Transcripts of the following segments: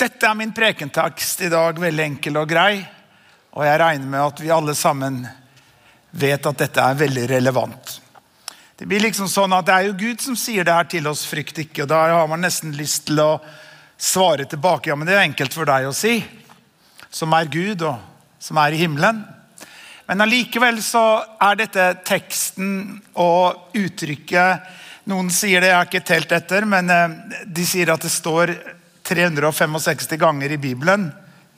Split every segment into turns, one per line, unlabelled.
Dette er min prekentakst i dag, veldig enkel og grei. Og jeg regner med at vi alle sammen vet at dette er veldig relevant. Det blir liksom sånn at det er jo Gud som sier det her til oss, frykt ikke. Og da har man nesten lyst til å svare tilbake. Ja, men det er enkelt for deg å si, som er Gud, og som er i himmelen. Men allikevel så er dette teksten og uttrykket Noen sier det, jeg har ikke telt etter, men eh, de sier at det står 365 ganger i Bibelen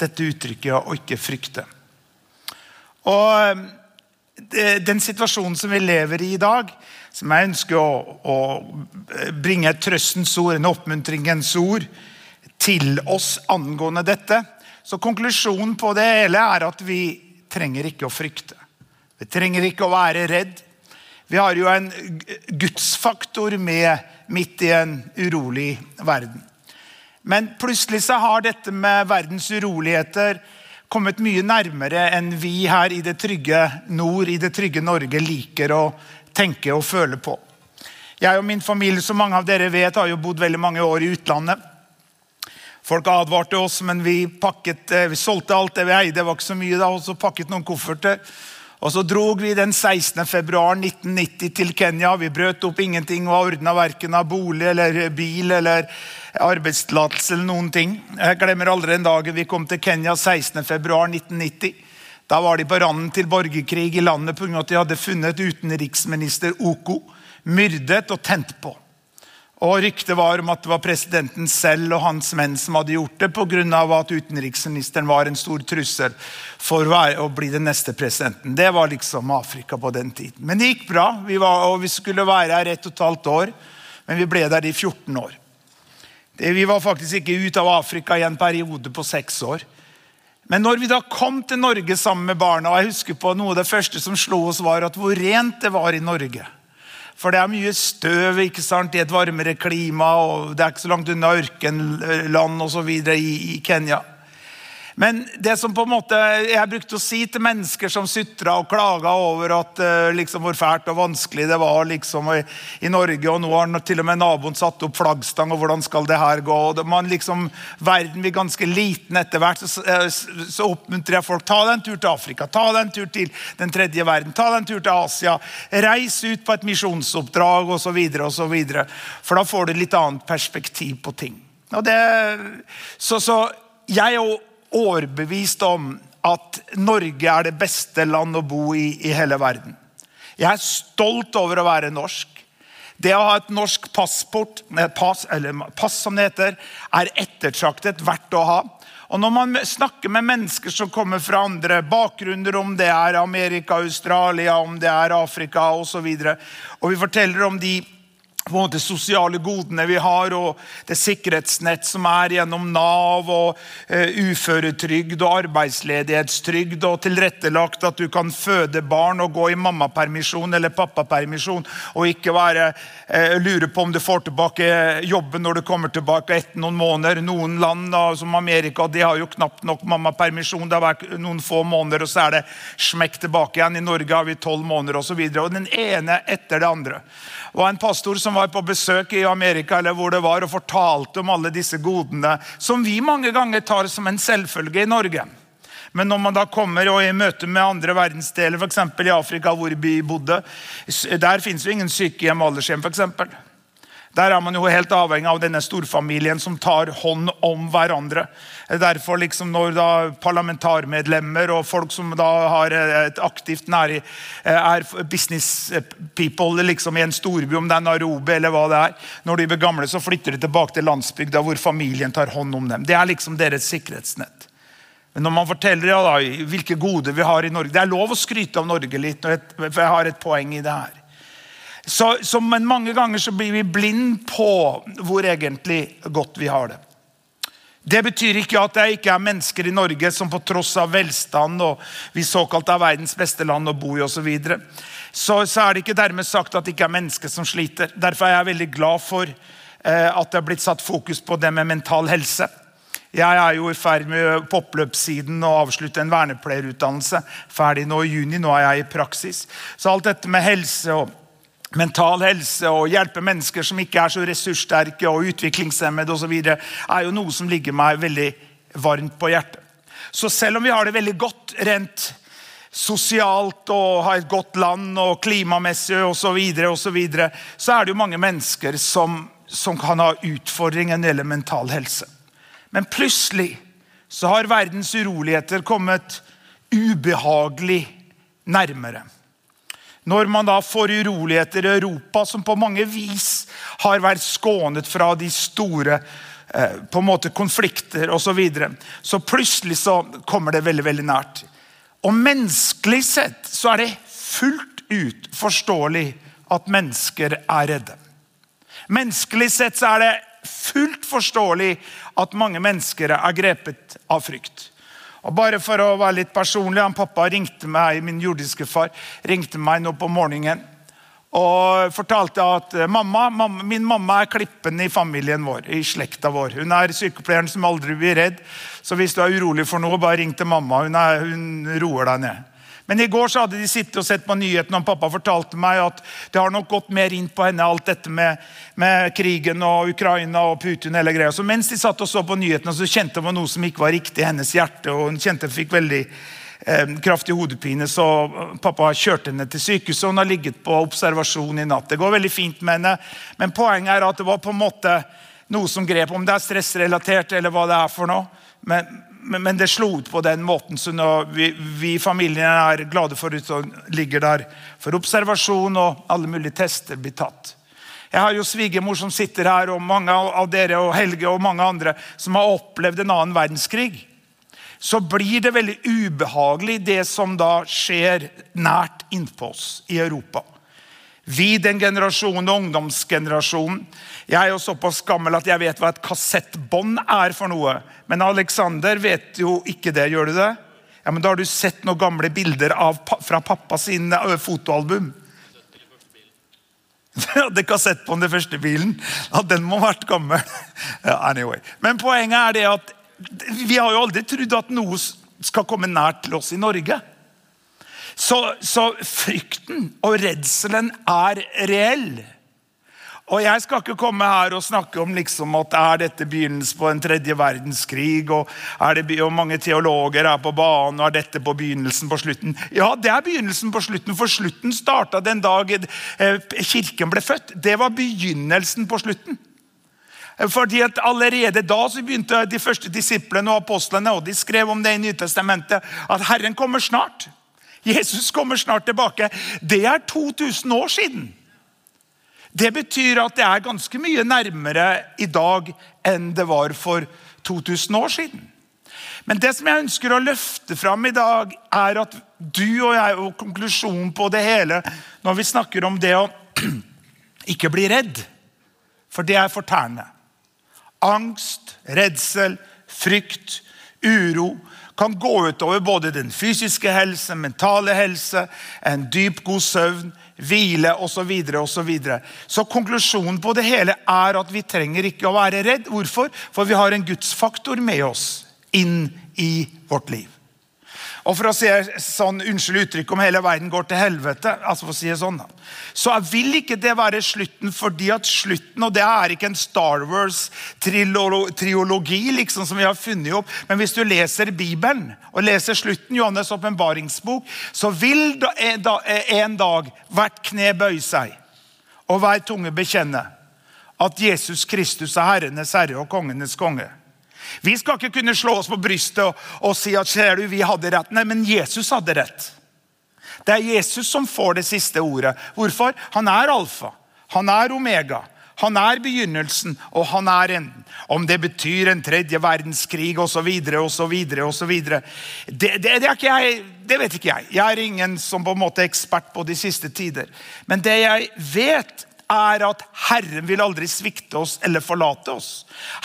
dette uttrykket 'å ikke frykte'. Og eh, Den situasjonen som vi lever i i dag, som jeg ønsker å, å bringe et trøstens ord, en oppmuntringens ord, til oss angående dette. Så konklusjonen på det hele er at vi trenger ikke å frykte. Vi trenger ikke å være redd. Vi har jo en gudsfaktor med midt i en urolig verden. Men plutselig så har dette med verdens uroligheter kommet mye nærmere enn vi her i det trygge nord, i det trygge Norge, liker å tenke og føle på. Jeg og min familie som mange av dere vet, har jo bodd veldig mange år i utlandet. Folk advarte oss, men vi, pakket, eh, vi solgte alt det vi eide. Det var ikke så mye da, og så pakket noen kofferter. Og Så drog vi den 16. februar 1990 til Kenya. Vi brøt opp ingenting og ordna verken av bolig eller bil eller arbeidstillatelse eller noen ting. Jeg glemmer aldri en dag vi kom til Kenya 16. februar 1990. Da var de på randen til borgerkrig i landet pga. at de hadde funnet utenriksminister Oko myrdet og tent på. Og Ryktet var om at det var presidenten selv og hans menn som hadde gjort det pga. at utenriksministeren var en stor trussel for å bli den neste presidenten. Det var liksom Afrika på den tiden. Men det gikk bra. Vi, var, og vi skulle være her ett og et halvt år, men vi ble der i 14 år. Det, vi var faktisk ikke ute av Afrika i en periode på seks år. Men når vi da kom til Norge sammen med barna, og jeg husker på noe av det første som slo oss, var at hvor rent det var i Norge. For det er mye støv ikke sant, i et varmere klima, og det er ikke så langt unna ørkenland osv. I, i Kenya. Men det som på en måte jeg brukte å si til mennesker som sutra og klaga over at uh, liksom hvor fælt og vanskelig det var liksom i, i, Norge, og nå har til og med naboen satt opp flaggstang, og hvordan skal det her gå? Og man liksom, Verden blir ganske liten etter hvert. Så, uh, så oppmuntrer jeg folk ta deg en tur til Afrika, ta deg en tur til den tredje verden, ta deg en tur til Asia. Reis ut på et misjonsoppdrag osv. For da får du litt annet perspektiv på ting. Og det, så, så jeg og overbevist om at Norge er det beste land å bo i i hele verden. Jeg er stolt over å være norsk. Det å ha et norsk passport, pass, eller pass som det heter, er ettertraktet, verdt å ha. Og Når man snakker med mennesker som kommer fra andre bakgrunner, om det er Amerika, Australia, om det er Afrika osv., og, så videre, og vi forteller om de på en måte sosiale godene vi har, og det sikkerhetsnett som er gjennom Nav, og uh, uføretrygd og arbeidsledighetstrygd, og tilrettelagt at du kan føde barn og gå i mammapermisjon eller pappapermisjon, og ikke være, uh, lure på om du får tilbake jobben når du kommer tilbake etter noen måneder. Noen land da, som Amerika de har jo knapt nok mammapermisjon. Det har vært noen få måneder, og så er det smekk tilbake igjen. I Norge har vi tolv måneder osv. Den ene etter det andre var en pastor som var på besøk i Amerika eller hvor det var, og fortalte om alle disse godene som vi mange ganger tar som en selvfølge i Norge. Men når man da kommer og i møte med andre verdensdeler, f.eks. i Afrika, hvor vi bodde, der fins jo ingen sykehjem og aldershjem. Eksempel. Der er man jo helt avhengig av denne storfamilien som tar hånd om hverandre. Derfor liksom Når da parlamentarmedlemmer og folk som da har et aktivt nære, er business people liksom i en storby, om det er Narobi eller hva det er, når de blir gamle, så flytter de tilbake til landsbygda hvor familien tar hånd om dem. Det er liksom deres sikkerhetsnett. Men når man forteller ja, da, hvilke goder vi har i Norge Det er lov å skryte av Norge litt, for jeg har et poeng i det her. Så, så, men mange ganger så blir vi blind på hvor egentlig godt vi har det. Det betyr ikke at det ikke er mennesker i Norge som på tross av velstand og vi såkalt er verdens beste land å bo i osv., så, videre, så så er det ikke dermed sagt at det ikke er mennesker som sliter. Derfor er jeg veldig glad for eh, at det er blitt satt fokus på det med mental helse. Jeg er jo i ferd med på oppløpssiden å avslutte en vernepleierutdannelse. Ferdig nå i juni. Nå er jeg i praksis. Så alt dette med helse og mental helse og hjelpe mennesker som ikke er så ressurssterke og utviklingshemmede osv., er jo noe som ligger meg veldig varmt på hjertet. Så selv om vi har det veldig godt rent sosialt og har et godt land og klimamessig osv., så, videre, og så, videre, så er det jo mange mennesker som, som kan ha utfordringer når det gjelder mental helse. Men plutselig så har verdens uroligheter kommet ubehagelig nærmere. Når man da får uroligheter i Europa, som på mange vis har vært skånet fra de store eh, på en måte konflikter osv., så, videre, så plutselig så kommer det veldig veldig nært. Og Menneskelig sett så er det fullt ut forståelig at mennesker er redde. Menneskelig sett så er det fullt forståelig at mange mennesker er grepet av frykt. Og bare for å være litt personlig, han Pappa ringte meg, min jordiske far ringte meg nå på morgenen og fortalte at mamma, mamma, min mamma er klippen i familien vår. i slekta vår. Hun er sykepleieren som aldri blir redd. Så hvis du er urolig for noe, bare ring til mamma. Hun, er, hun roer deg ned. Men i går så hadde de sittet og sett på nyhetene, og pappa fortalte meg at det har nok gått mer inn på henne, alt dette med, med krigen og Ukraina og Putin. hele greia. Så Mens de satt og så på nyhetene, så kjente hun noe som ikke var riktig i hennes hjerte. og Hun kjente hun fikk veldig eh, kraftig hodepine, så pappa kjørte henne til sykehuset. Hun har ligget på observasjon i natt. Det går veldig fint med henne, men poenget er at det var på en måte noe som grep, om det er stressrelatert eller hva det er for noe. Men, men, det slo ut på den måten. så vi, vi i familien er glade for at hun ligger der for observasjon, og alle mulige tester blir tatt. Jeg har jo svigermor som sitter her, og mange av dere og Helge og mange andre som har opplevd en annen verdenskrig. Så blir det veldig ubehagelig, det som da skjer nært innpå oss i Europa. Vi, den generasjonen, ungdomsgenerasjonen. Jeg er jo såpass gammel at jeg vet hva et kassettbånd er for noe. Men Alexander vet jo ikke det. Gjør du det? Ja, men Da har du sett noen gamle bilder av, fra pappa sin fotoalbum. Jeg hadde kassettbånd i første bilen. Ja, den må ha vært gammel. Ja, anyway. Men poenget er det at vi har jo aldri trodd at noe skal komme nært til oss i Norge. Så, så frykten og redselen er reell. Og Jeg skal ikke komme her og snakke om liksom at er dette begynnelsen på en tredje verdenskrig. og, det, og Mange teologer er på banen. og Er dette på begynnelsen på slutten? Ja, det er begynnelsen på slutten, for slutten starta den dag eh, kirken ble født. Det var begynnelsen på slutten. Fordi at Allerede da så begynte de første disiplene og apostlene og de skrev om det i Nytestamentet, at Herren kommer snart. Jesus kommer snart tilbake. Det er 2000 år siden. Det betyr at det er ganske mye nærmere i dag enn det var for 2000 år siden. Men det som jeg ønsker å løfte fram i dag, er at du og jeg, og konklusjonen på det hele, når vi snakker om det å ikke bli redd, for det er fortærende. Angst, redsel, frykt, uro kan gå utover både den fysiske helse, mentale helse, en dyp, god søvn, hvile osv. Så, videre, og så, videre. så konklusjonen på det hele er at vi trenger ikke å være redd. Hvorfor? For vi har en gudsfaktor med oss inn i vårt liv. Og for å si sånn, Unnskyld uttrykket om hele verden går til helvete, altså for å si det sånn, så vil ikke det være slutten fordi at slutten Og det er ikke en Star Wars-triologi liksom som vi har funnet opp. Men hvis du leser Bibelen og leser slutten, Johannes' åpenbaringsbok, så vil da en dag hvert kne bøye seg og hver tunge bekjenne at Jesus Kristus er herrenes herre og kongenes konge. Vi skal ikke kunne slå oss på brystet og, og si at ser du, vi hadde rett. Nei, men Jesus hadde rett. Det er Jesus som får det siste ordet. Hvorfor? Han er alfa. Han er omega. Han er begynnelsen, og han er enden. Om det betyr en tredje verdenskrig osv., osv., osv. Det, det, det, det vet ikke jeg. Jeg er ingen som på en måte er ekspert på de siste tider. Men det jeg vet, er at Herren vil aldri svikte oss eller forlate oss.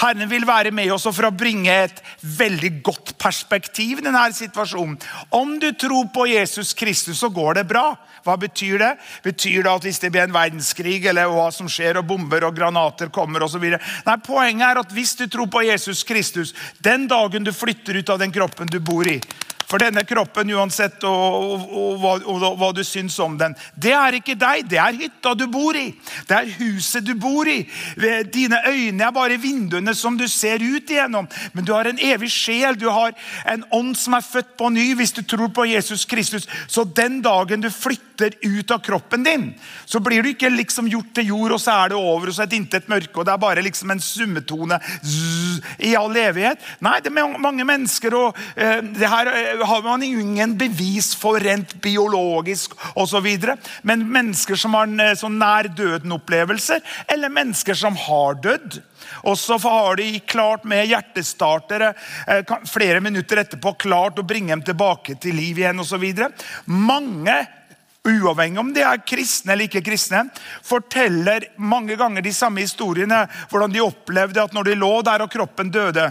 Herren vil være med oss for å bringe et veldig godt perspektiv i denne situasjonen. Om du tror på Jesus Kristus, så går det bra. Hva betyr det? Betyr det at hvis det blir en verdenskrig, eller hva som skjer, og bomber og granater kommer osv.? Nei, poenget er at hvis du tror på Jesus Kristus, den dagen du flytter ut av den kroppen du bor i, For denne kroppen, uansett og, og, og, hva, du syns om den, det er ikke deg. Det er hytta du bor i. Det er huset du bor i. Dine øyne er bare vinduene som du ser ut igjennom. Men du har en evig sjel. Du har en ånd som er født på ny hvis du tror på Jesus Kristus. Så den dagen du flytter ut av kroppen din, så blir du ikke liksom gjort til jord, og så er det over, og så er det intet mørke, og det er bare liksom en summetone zzz, i all evighet. Nei, det er mange mennesker, og eh, det her eh, har man ingen bevis for rent biologisk osv. Men mennesker som har en sånn nær døden-opplevelser, eller mennesker som har dødd. Og så har de klart med hjertestartere eh, flere minutter etterpå klart å bringe dem tilbake til liv igjen osv. Mange uavhengig om de er kristne eller ikke kristne, forteller mange ganger de samme historiene. Hvordan de opplevde at når de lå der og kroppen døde,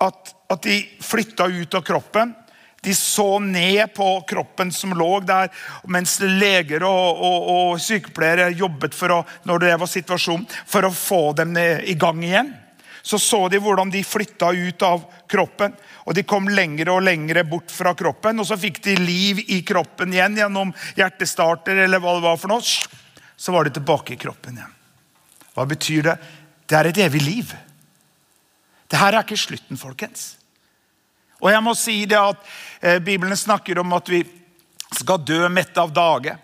at, at de flytta ut av kroppen. De så ned på kroppen som lå der, mens leger og, og, og sykepleiere jobbet for å, når det var situasjonen, for å få dem i gang igjen. Så så de hvordan de flytta ut av kroppen. Og De kom lengre og lengre bort fra kroppen, og så fikk de liv i kroppen igjen gjennom hjertestarter. eller hva det var for noe. Så var de tilbake i kroppen igjen. Hva betyr det? Det er et evig liv. Det her er ikke slutten, folkens. Og jeg må si det at eh, Bibelen snakker om at vi skal dø mette av dage.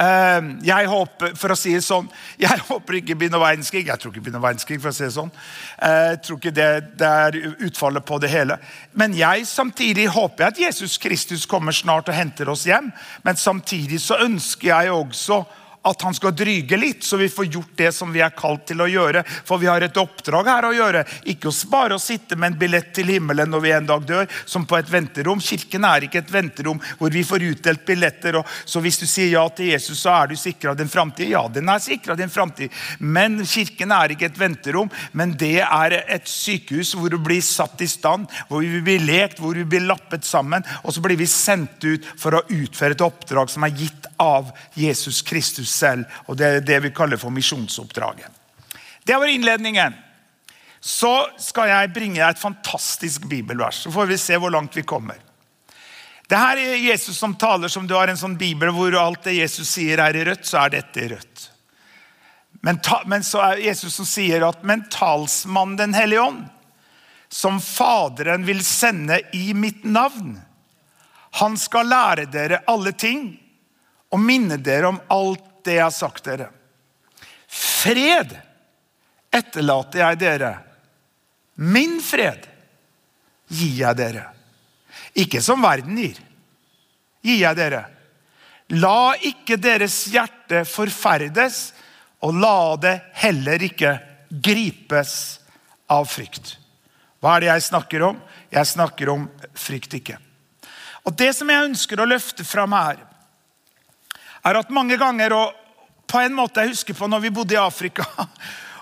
Eh, jeg håper for å si det sånn, jeg håper ikke blir noe verdenskrig. Jeg tror ikke det blir noe verdenskrig, for å si det sånn. Eh, jeg tror ikke det, det er utfallet på det hele. Men jeg samtidig håper at Jesus Kristus kommer snart og henter oss hjem. Men samtidig så ønsker jeg også at han skal dryge litt, så vi får gjort det som vi er kalt til å gjøre. For vi har et oppdrag her å gjøre. Ikke bare å sitte med en billett til himmelen når vi en dag dør, som på et venterom. Kirken er ikke et venterom hvor vi får utdelt billetter. så hvis du sier ja til Jesus, så er du sikra din framtid. Ja, den er sikra din framtid. Men kirken er ikke et venterom, men det er et sykehus hvor du blir satt i stand, hvor vi blir lekt, hvor vi blir lappet sammen, og så blir vi sendt ut for å utføre et oppdrag som er gitt av Jesus Kristus selv. og Det er det vi kaller for misjonsoppdraget. Det var innledningen. Så skal jeg bringe deg et fantastisk bibelvers. Så får vi se hvor langt vi kommer. Det her er Jesus som taler som du har en sånn bibel hvor alt det Jesus sier er i rødt, så er dette i rødt. Men, ta, men så er Jesus som sier at men talsmannen Den hellige ånd, som Faderen vil sende i mitt navn, han skal lære dere alle ting og minne dere om alt det jeg har sagt dere. Fred etterlater jeg dere. Min fred gir jeg dere. Ikke som verden gir, gir jeg dere. La ikke deres hjerte forferdes, og la det heller ikke gripes av frykt. Hva er det jeg snakker om? Jeg snakker om frykt ikke. Og Det som jeg ønsker å løfte fram her, er at mange ganger og på en måte Jeg husker på når vi bodde i Afrika.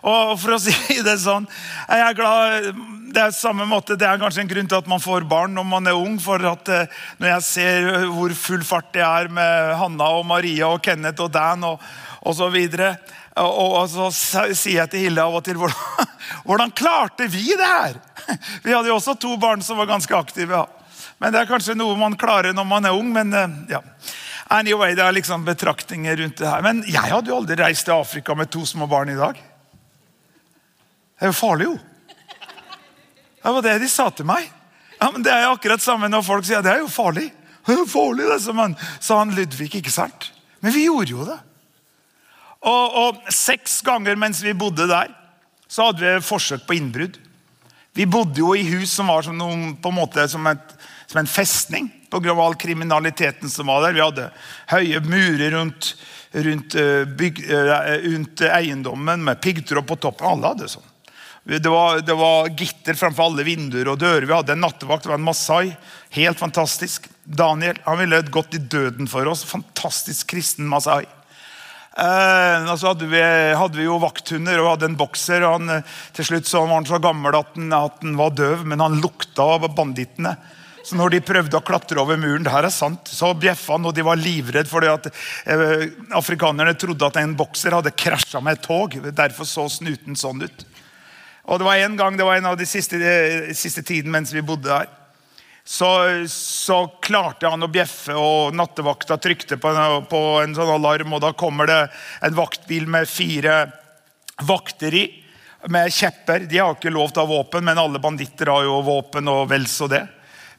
Og for å si Det sånn, er jeg glad, det er samme måte, det er kanskje en grunn til at man får barn når man er ung. for at eh, Når jeg ser hvor full fart det er med Hanna og Maria og Kenneth og Dan og, videre, og, og, så sier jeg til Hilde av og til hvordan, hvordan klarte vi det her? Vi hadde jo også to barn som var ganske aktive. Ja. Men det er kanskje noe man klarer når man er ung. men eh, ja. Anyway, Det er liksom betraktninger rundt det her. Men jeg hadde jo aldri reist til Afrika med to små barn i dag. Det er jo farlig, jo. Det var det de sa til meg. Ja, men Det er jo akkurat samme når folk sier det er jo farlig. Det er jo farlig, det som han, sa han Ludvig. ikke sant? Men vi gjorde jo det. Og, og Seks ganger mens vi bodde der, så hadde vi forsøk på innbrudd. Vi bodde jo i hus som var som, noen, på en måte som, et, som en festning pga. all kriminaliteten som var der. Vi hadde høye murer rundt, rundt, byg, eh, rundt eiendommen med piggtråd på toppen. Alle hadde sånn. Det var, det var, gitter framfor alle vinduer og dører. Vi hadde en nattevakt, det var en Masai. Helt fantastisk. Daniel han ville gått i døden for oss. Fantastisk kristen Masai. Eh, så hadde vi, hadde vi, jo vakthunder og hadde en bokser. og han, Til slutt så var han så gammel at han, at han var døv, men han lukta av bandittene. Så når de prøvde å klatre over muren, det her er sant, så bjeffa han, og de var livredd fordi at eh, afrikanerne trodde at en bokser hadde krasja med et tog. Derfor så snuten sånn ut. Og Det var en gang, det var en av de siste, de, siste tiden mens vi bodde der. så, så, klarte han å bjeffe, og nattevakta trykte på en, på en, sånn alarm. og Da kommer det en vaktbil med fire vakter i, med kjepper. De har ikke lov til å ha våpen, men alle banditter har jo våpen og vel så det.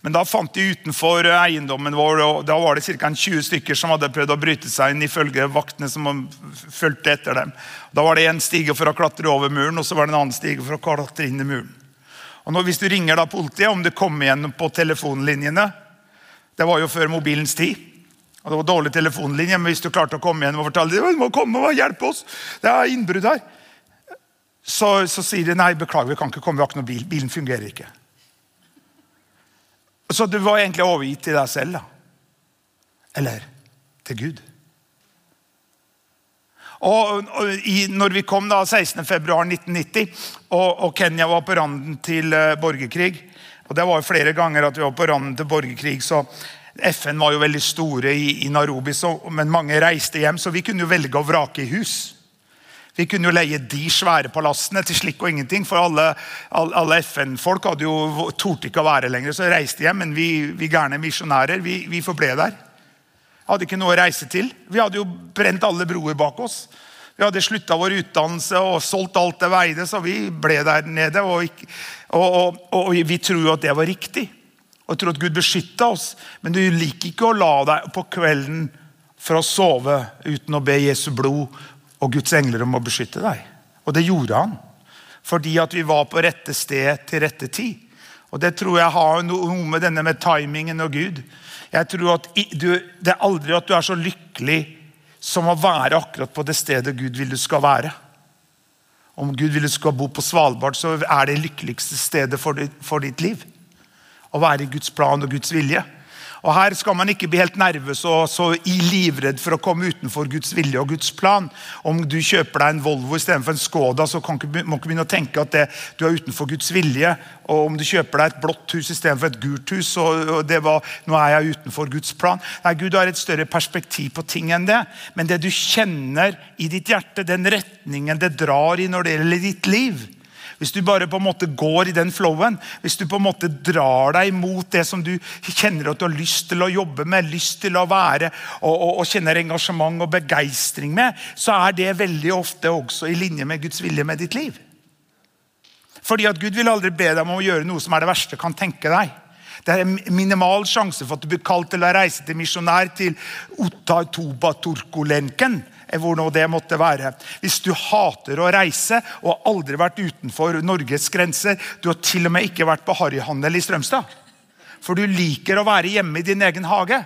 Men da fant de utenfor eiendommen vår, og da var det ca. 20 stykker som hadde prøvd å bryte seg inn, ifølge vaktene som fulgte etter dem. Da var det en stige for å klatre over muren, og så var det en annen stige for å klatre inn i muren. Og nå, Hvis du ringer da politiet, om du kommer igjen på telefonlinjene Det var jo før mobilens tid. og Det var dårlig telefonlinje, men hvis du klarte å komme igjen og fortelle dem, må komme og hjelpe oss, det er innbrudd her, så, så sier de nei, beklager, vi kan ikke komme, vi har ikke noe bil. Bilen fungerer ikke. Så du var egentlig overgitt til deg selv, da. Eller til Gud. Og, og i, når vi kom da 16.2.1990, og, og Kenya var på randen til uh, borgerkrig og Det var jo flere ganger at vi var på randen til borgerkrig. så FN var jo veldig store i, i Narobi, så, men mange reiste hjem. Så vi kunne jo velge å vrake i hus. Vi kunne jo leie de svære palassene til slikk og ingenting. For alle, alle FN-folk hadde jo torde ikke å være lenger, så reiste hjem. Men vi, vi gærne misjonærer vi, vi forble der. Hadde ikke noe å reise til. Vi hadde jo brent alle broer bak oss. Vi hadde slutta vår utdannelse og solgt alt det veide, så vi ble der nede. Og, og, og, og vi tror jo at det var riktig. Og tror at Gud beskytta oss. Men du liker ikke å la deg på kvelden for å sove uten å be Jesu blod og Guds engler om å beskytte deg. Og det gjorde han. Fordi at vi var på rette sted til rette tid. Og Det tror jeg har noe med denne med timingen og Gud. Jeg tror at du, Det er aldri at du er så lykkelig som å være akkurat på det stedet Gud vil du skal være. Om Gud vil du skal bo på Svalbard, så er det lykkeligste stedet for ditt, for ditt liv. Å være i Guds plan og Guds vilje. Og Her skal man ikke bli helt nervøs og så livredd for å komme utenfor Guds vilje og Guds plan. Om du kjøper deg en Volvo istedenfor en Skoda, så kan du ikke begynne å tenke at det, du er utenfor Guds vilje. Og om du kjøper deg et blått hus istedenfor et gult hus, så det var, nå er jeg utenfor Guds plan. Nei, Gud har et større perspektiv på ting enn det. Men det du kjenner i ditt hjerte, den retningen det drar i når det gjelder ditt liv, hvis du bare på en måte går i den flowen, hvis du på en måte drar deg mot det som du kjenner at du har lyst til å jobbe med, lyst til å være og, og, og kjenner engasjement og begeistring med, så er det veldig ofte også i linje med Guds vilje med ditt liv. Fordi at Gud vil aldri be deg om å gjøre noe som er det verste du kan tenke deg. Det er en minimal sjanse for at du blir kalt til å reise til misjonær til Otta Toba Turkolenken hvor nå det måtte være. Hvis du hater å reise og har aldri vært utenfor Norges grenser, du har til og med ikke vært på harryhandel i Strømstad, for du liker å være hjemme i din egen hage,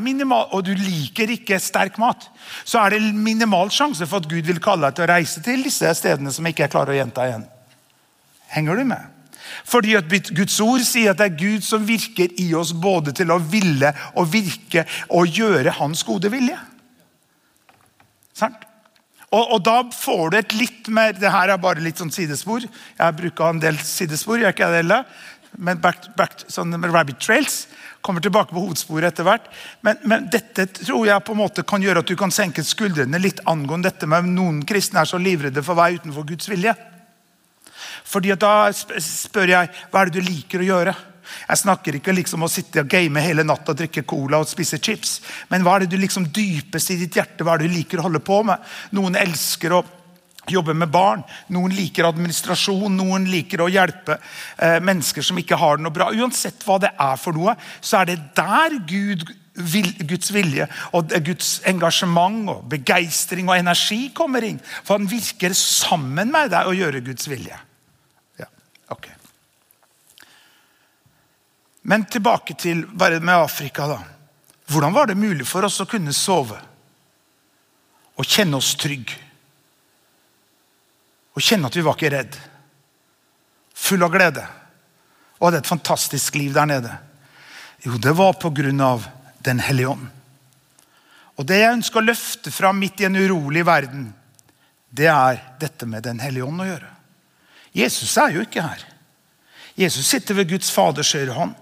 minimal, og du liker ikke sterk mat, så er det minimal sjanse for at Gud vil kalle deg til å reise til disse stedene som ikke jeg klarer å gjenta igjen. Henger du med? Fordi at Guds ord sier at det er Gud som virker i oss både til å ville og virke og gjøre Hans gode vilje. Og, og, da får du et litt mer Det her er bare litt sånn sidespor. Jeg bruker en del sidespor, jeg ikke det, men back, back, sånn rabbit trails. Kommer tilbake på hovedsporet etter hvert. Men, men, dette tror jeg på en måte kan gjøre at du kan senke skuldrene litt angående dette med noen kristne er så livredde for være utenfor Guds vilje. Fordi Da spør jeg hva er det du liker å gjøre. Jeg snakker ikke liksom om å sitte og game hele natta, drikke cola og spise chips. Men hva er det du liksom dypest i ditt hjerte hva er det du liker å holde på med? Noen elsker å jobbe med barn, noen liker administrasjon, noen liker å hjelpe eh, mennesker som ikke har det noe bra. Uansett hva det er for noe, så er det der Gud Guds vilje og Guds engasjement og begeistring og energi kommer inn. For han virker sammen med deg og gjør Guds vilje. Ja, ok. Men tilbake til bare med Afrika. da. Hvordan var det mulig for oss å kunne sove og kjenne oss trygge? Og kjenne at vi var ikke redd. Full av glede. Og hadde et fantastisk liv der nede. Jo, det var av Den hellige ånd. Og Det jeg ønsker å løfte fram midt i en urolig verden, det er dette med Den hellige ånd å gjøre. Jesus er jo ikke her. Jesus sitter ved Guds Faders høyre hånd.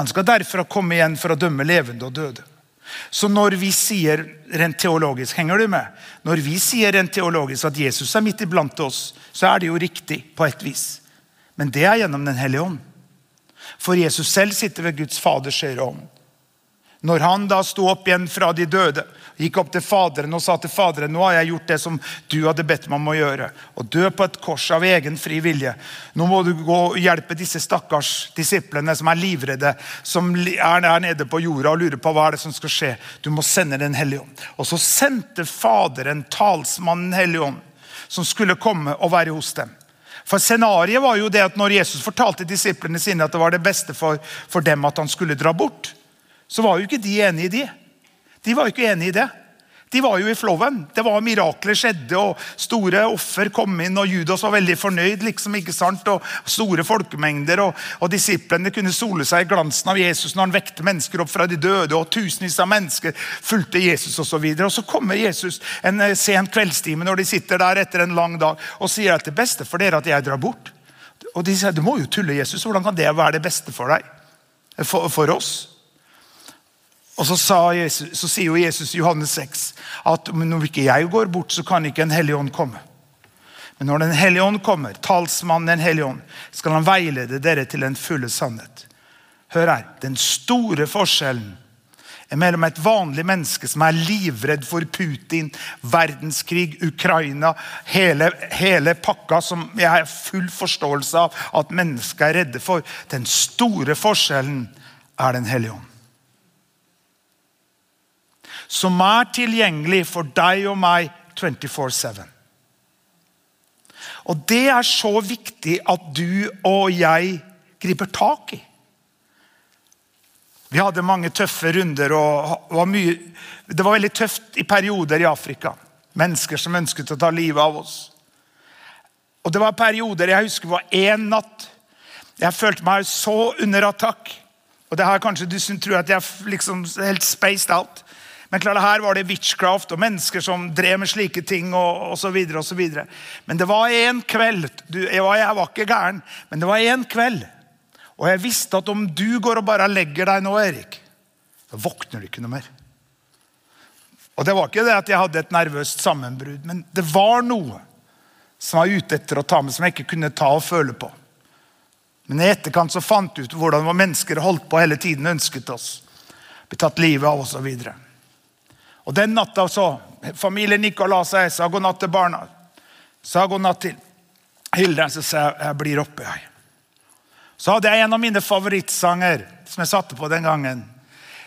Han skal derfor komme igjen for å dømme levende og døde. Så når vi sier rent teologisk henger du med? Når vi sier rent teologisk at Jesus er midt iblant oss, så er det jo riktig på et vis. Men det er gjennom Den hellige ånd. For Jesus selv sitter ved Guds Faders høyre hånd. Når han da sto opp igjen fra de døde, gikk opp til Faderen og sa til Faderen nå har jeg gjort det som du hadde bedt meg om å gjøre, Å dø på et kors av egen fri vilje. Nå må du gå og hjelpe disse stakkars disiplene som er livredde, som er nede på jorda og lurer på hva er det som skal skje. Du må sende Den hellige ånd. Og så sendte Faderen talsmannen Hellige ånd, som skulle komme og være hos dem. For Scenarioet var jo det at når Jesus fortalte disiplene sine at det var det beste for, for dem at han skulle dra bort, så var jo ikke de enig i det. De var jo ikke enig i det. De var jo i flowen. Det var Mirakler skjedde, og store offer kom inn. og Judas var veldig fornøyd. liksom, ikke sant? Og Store folkemengder. Og, og disiplene kunne sole seg i glansen av Jesus når han vekte mennesker opp fra de døde. og Tusenvis av mennesker fulgte Jesus. Og, så og så kommer Jesus en eh, sen kveldstime når de sitter der etter en lang dag og sier at det beste for dere at jeg drar bort. Og de sier du må jo tulle, Jesus. Hvordan kan det være det beste for deg? For, for oss? Og så, Jesus, så, sier jo Jesus i Johannes 6 at når ikke jeg går bort, så kan ikke en hellig ånd komme. Men når Den hellige ånd kommer, talsmannen Den hellige ånd, skal han veilede dere til den fulle sannhet. Hør her. Den store forskjellen er mellom et vanlig menneske som er livredd for Putin, verdenskrig, Ukraina, hele, hele pakka som jeg har full forståelse av at mennesker er redde for. Den store forskjellen er Den hellige ånd som er tilgjengelig for deg og meg 24-7. Og Det er så viktig at du og jeg griper tak i. Vi hadde mange tøffe runder. og var mye, Det var veldig tøft i perioder i Afrika. Mennesker som ønsket å ta livet av oss. Og Det var perioder jeg husker var én natt. Jeg følte meg så under attakk. Og det her kanskje Du tror at jeg liksom helt spaced out. Men klart, her var det witchcraft og mennesker som drev med slike ting. og, og så videre, og så videre. Men det var en kveld du, jeg, var, jeg var ikke gæren, men det var en kveld. Og jeg visste at om du går og bare legger deg nå, Erik, da våkner du ikke noe mer. Og Det var ikke det at jeg hadde et nervøst sammenbrudd, men det var noe som var ute etter å ta med, som jeg ikke kunne ta og føle på. Men i etterkant så fant jeg ut hvordan mennesker holdt på hele tiden ønsket oss. Ble tatt livet av oss og Den natta så Familien gikk og la seg, sa god natt til barna. Sa god natt til Hilde. Så sa jeg jeg blir oppe. jeg. Så hadde jeg en av mine favorittsanger som jeg satte på den gangen.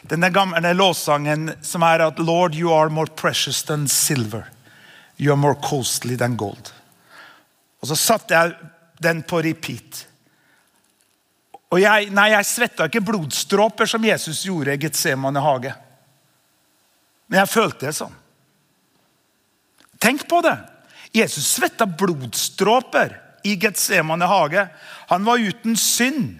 Denne gamle låssangen som er at Lord, you are more precious than silver. You are more costly than gold. Og så satte jeg den på repeat. Og jeg, nei, jeg svetta ikke blodstråper som Jesus gjorde i Getsemane hage. Men jeg følte det sånn. Tenk på det! Jesus svetta blodstråper i Getsemane hage. Han var uten synd.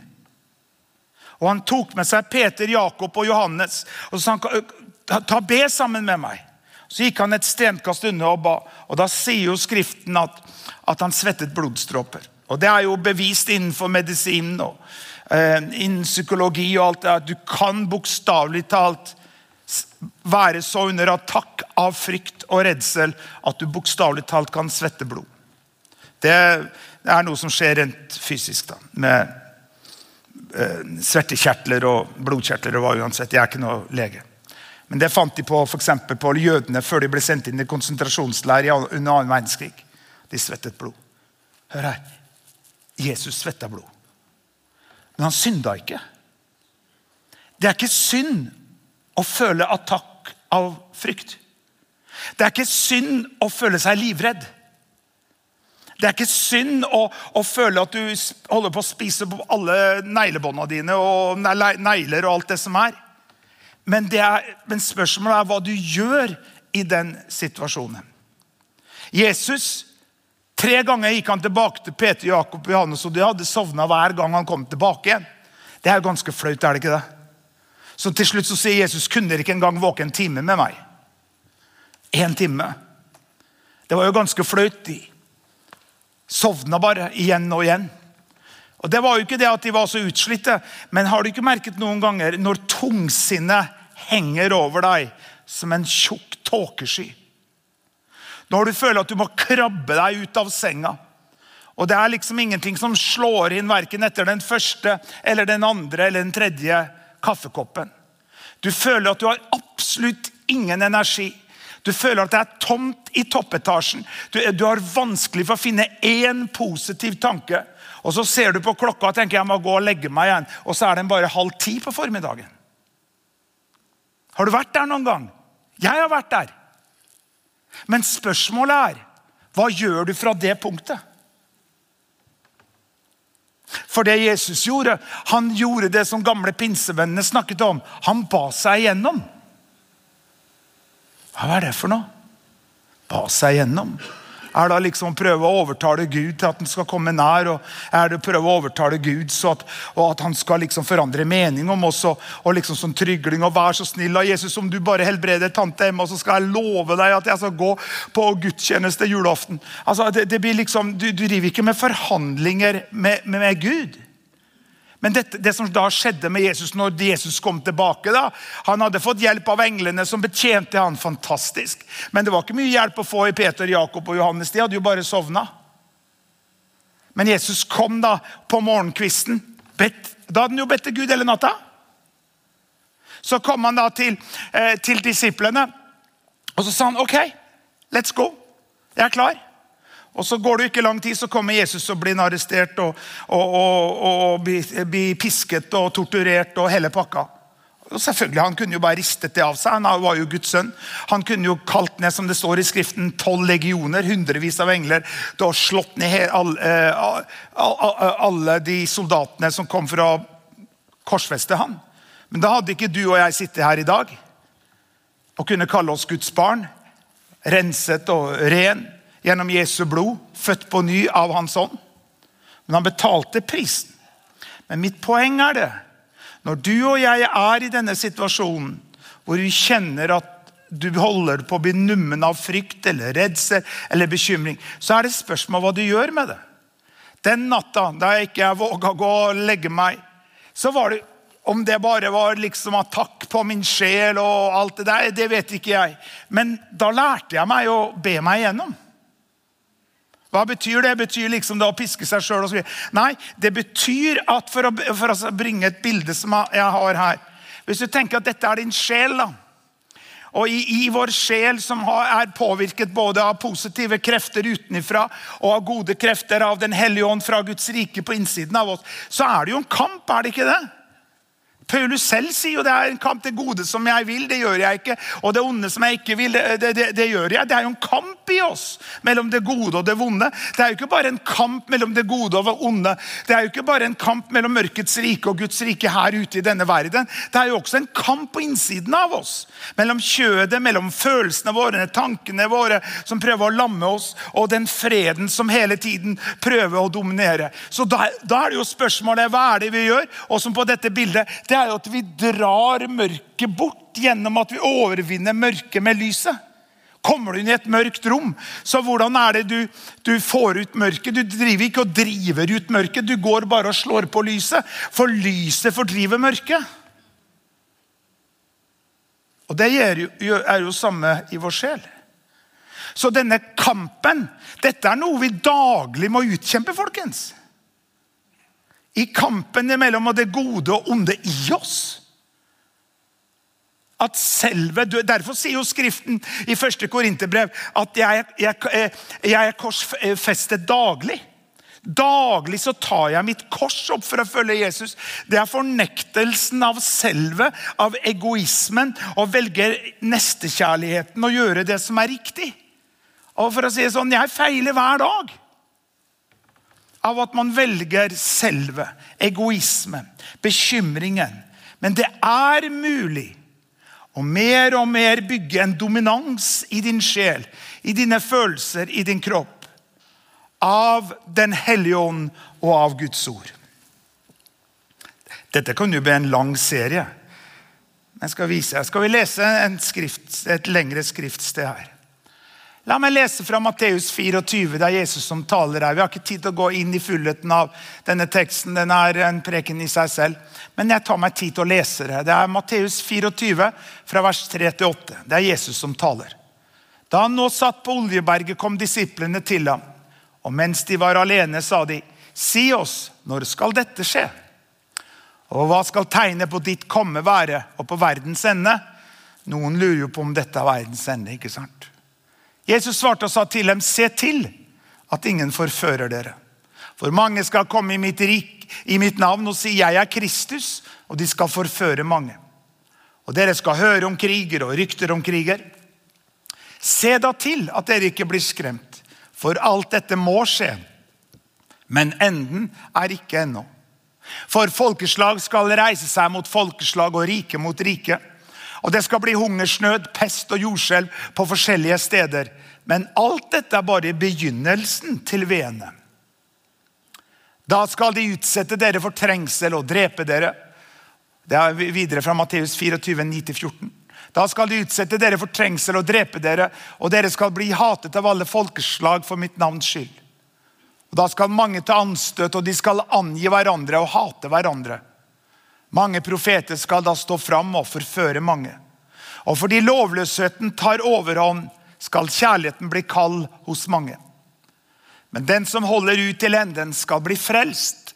Og Han tok med seg Peter, Jakob og Johannes og så sa han, ta be sammen med meg. Så gikk han et stenkast unna og ba. Og Da sier jo Skriften at, at han svettet blodstråper. Og Det er jo bevist innenfor medisinen og eh, innen psykologi. og alt det. Du kan bokstavelig talt være så under attakk av frykt og redsel at du bokstavelig talt kan svette blod. Det er noe som skjer rent fysisk. da, med eh, Svettekjertler og blodkjertler. og hva uansett. Jeg er ikke noe lege. Men det fant de på, for på jødene før de ble sendt inn i konsentrasjonsleir under annen verdenskrig. De svettet blod. Hør her. Jesus svetta blod. Men han synda ikke. Det er ikke synd å føle attakk av frykt. Det er ikke synd å føle seg livredd. Det er ikke synd å, å, føle at du holder på å spise på alle neglebåndene dine og negler og alt det som er. Men, det er, men spørsmålet er hva du gjør i den situasjonen. Jesus Tre ganger gikk han tilbake til Peter, Jakob og Johannes, og de hadde sovna hver gang han kom tilbake igjen. Det er ganske flaut, er det ikke det? Så til slutt så sier Jesus kunne dere ikke engang våke en time med meg. Én time. Det var jo ganske flaut. De sovna bare igjen og igjen. Og Det var jo ikke det at de var så utslitte, men har du ikke merket noen ganger når tungsinnet henger over deg som en tjukk tåkesky? Når du føler at du må krabbe deg ut av senga, Og det er liksom ingenting som slår inn verken etter den første eller den andre eller den tredje kaffekoppen. Du føler at du har absolutt ingen energi. Du føler at det er tomt i toppetasjen. Du, du har vanskelig for å finne én positiv tanke. Og Så ser du på klokka og tenker jeg må gå og legge meg igjen. Og så er den bare halv ti på formiddagen. Har du vært der noen gang? Jeg har vært der. Men spørsmålet er hva gjør du fra det punktet? For det Jesus gjorde, han gjorde det som gamle pinsevennene snakket om. Han ba seg igjennom. Hva er det for noe? Ba seg igjennom. Er det liksom å prøve å overtale Gud til at han skal komme nær? og Er det å prøve å overtale Gud så at, og at han skal liksom forandre mening om oss? Og, og liksom sånn trygling og vær så snill av Jesus, om du bare helbreder tante Emma, så skal jeg love deg at jeg skal gå på gudstjeneste julaften. Altså, det, det blir liksom, Du, du driver ikke med forhandlinger med, med, med Gud. Men dette, det som da skjedde med Jesus når Jesus kom tilbake da, Han hadde fått hjelp av englene som betjente han fantastisk. Men det var ikke mye hjelp å få i Peter, Jakob og Johannes. De hadde jo bare sovna. Men Jesus kom da på morgenkvisten. Bet, da hadde han jo bedt til Gud hele natta. Så kom han da til, eh, til disiplene, og så sa han OK, let's go. Jeg er klar. Og Så går det ikke lang tid, så kommer Jesus og blir arrestert og, og, og, og blir, blir pisket og torturert og hele pakka. Og selvfølgelig, Han kunne jo bare ristet det av seg. Han var jo Guds sønn. Han kunne jo kalt ned som det står i skriften, tolv legioner, hundrevis av engler. Da slått ned alle, eh, alle de soldatene som kom for å korsfeste han. Men da hadde ikke du og jeg sittet her i dag og kunne kalle oss Guds barn. Renset og ren gjennom Jesu blod, født på ny av Hans ånd. Men han betalte prisen. Men mitt poeng er det når du og jeg er i denne situasjonen hvor vi kjenner at du holder på å bli nummen av frykt eller redsel eller bekymring, så er det spørsmål hva du gjør med det. Den natta da jeg ikke våga gå og legge meg, så var det om det bare var liksom attakk på min sjel og alt det der, det vet ikke jeg. Men da lærte jeg meg å be meg igjennom. Hva betyr det? Betyr liksom det å piske seg sjøl osv. Nei, det betyr at for å, for å, bringe et bilde som jeg har her Hvis du tenker at dette er din sjel, da. Og i, i vår sjel, som har, er påvirket både av positive krefter utenfra og av gode krefter av Den hellige ånd fra Guds rike på innsiden av oss, så er det jo en kamp, er det ikke det? Paulus selv sier jo det er en kamp. Det gode som jeg vil, det gjør jeg ikke. Og det onde som jeg ikke vil, det, det, det, gjør jeg. Det er jo en kamp i oss mellom det gode og det vonde. Det er jo ikke bare en kamp mellom det gode og det onde. Det er jo ikke bare en kamp mellom mørkets rike og Guds rike her ute i denne verden. Det er jo også en kamp på innsiden av oss. Mellom kjødet, mellom følelsene våre, tankene våre som prøver å lamme oss, og den freden som hele tiden prøver å dominere. Så da, da er det jo spørsmålet hva er det vi gjør? Og som på dette bildet, det er jo at vi drar mørket bort gjennom at vi overvinner mørket med lyset. Kommer du inn i et mørkt rom, så hvordan er det du, du, får ut mørket? Du driver ikke og driver ut mørket, du går bare og slår på lyset. For lyset fordriver mørket. Og det er jo, er jo samme i vår sjel. Så denne kampen, dette er noe vi daglig må utkjempe, folkens i kampen mellom det gode og onde i oss. At selve, Derfor sier jo Skriften i første Korinterbrev at jeg, jeg, jeg er korsfestet daglig. Daglig så tar jeg mitt kors opp for å følge Jesus. Det er fornektelsen av selve, av egoismen, og velger nestekjærligheten og gjøre det som er riktig. Og for å si det sånn, Jeg feiler hver dag av at man velger selve, egoisme, bekymringen. Men det er mulig å mer og mer bygge en dominans i din sjel, i dine følelser, i din kropp. Av Den hellige ånd og av Guds ord. Dette kan jo bli en lang serie. Men skal, vise. skal vi lese skrift, et lengre skriftsted her? La meg lese fra Matteus 24. Det er Jesus som taler her. Vi har ikke tid til å gå inn i fullheten av denne teksten. Den er en preken i seg selv. Men jeg tar meg tid til å lese det. Det er Matteus 24, fra vers 3 til 8. Det er Jesus som taler. Da han nå satt på Oljeberget, kom disiplene til ham. Og mens de var alene, sa de, si oss, når skal dette skje? Og hva skal tegnet på ditt komme være, og på verdens ende? Noen lurer jo på om dette er verdens ende. ikke sant? Jesus svarte og sa til dem, se til at ingen forfører dere. For mange skal komme i mitt, rik, i mitt navn og si 'Jeg er Kristus', og de skal forføre mange. Og dere skal høre om kriger og rykter om kriger. Se da til at dere ikke blir skremt, for alt dette må skje. Men enden er ikke ennå. For folkeslag skal reise seg mot folkeslag og rike mot rike. Og det skal bli hungersnød, pest og jordskjelv på forskjellige steder. Men alt dette er bare begynnelsen til veene. Da skal de utsette dere for trengsel og drepe dere. Det er videre fra Matteus 24, 9-14. Da skal de utsette dere for trengsel og drepe dere, og dere skal bli hatet av alle folkeslag for mitt navns skyld. Og Da skal mange ta anstøt, og de skal angi hverandre og hate hverandre. Mange profeter skal da stå fram og forføre mange. Og fordi lovløsheten tar overhånd, skal kjærligheten bli kald hos mange. Men den som holder ut til enden, skal bli frelst.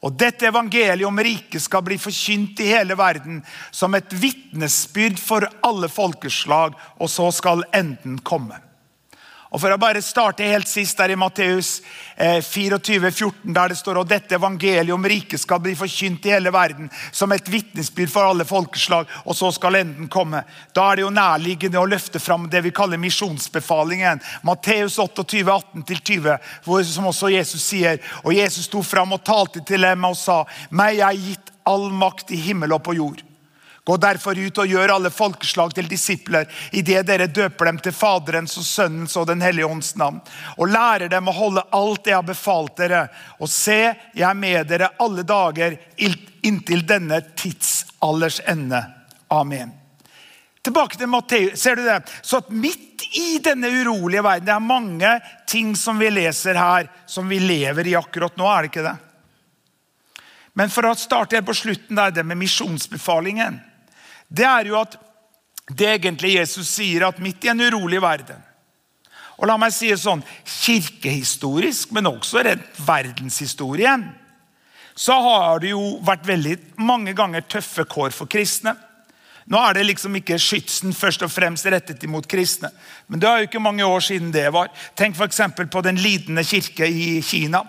Og dette evangeliet om riket skal bli forkynt i hele verden som et vitnesbyrd for alle folkeslag, og så skal enden komme. Og For å bare starte helt sist der i Matteus 24, eh, 14, der det står og dette evangeliet om riket skal bli forkynt i hele verden som et vitnesbyrd for alle folkeslag, og så skal enden komme. Da er det jo nærliggende å løfte fram det vi kaller misjonsbefalingen. Matteus 28, 18-20, som også Jesus sier. Og Jesus sto fram og talte til dem og sa, meg er gitt all makt i himmel og på jord. Gå derfor ut og gjør alle folkeslag til disipler, idet dere døper dem til Faderens og Sønnens og Den hellige ånds navn, og lærer dem å holde alt jeg har befalt dere. Og se, jeg er med dere alle dager inntil denne tidsalders ende. Amen. Tilbake til Matteus. Ser du det? Så at midt i denne urolige verden Det er mange ting som vi leser her, som vi lever i akkurat nå, er det ikke det? Men for å starte på slutten, der, det med misjonsbefalingen det er jo at det egentlig Jesus sier, at midt i en urolig verden Og la meg si det sånn kirkehistorisk, men også rent verdenshistorien, så har det jo vært veldig mange ganger tøffe kår for kristne. Nå er det liksom ikke skytsen først og fremst rettet imot kristne. Men det er jo ikke mange år siden det var. Tenk f.eks. på den lidende kirke i Kina.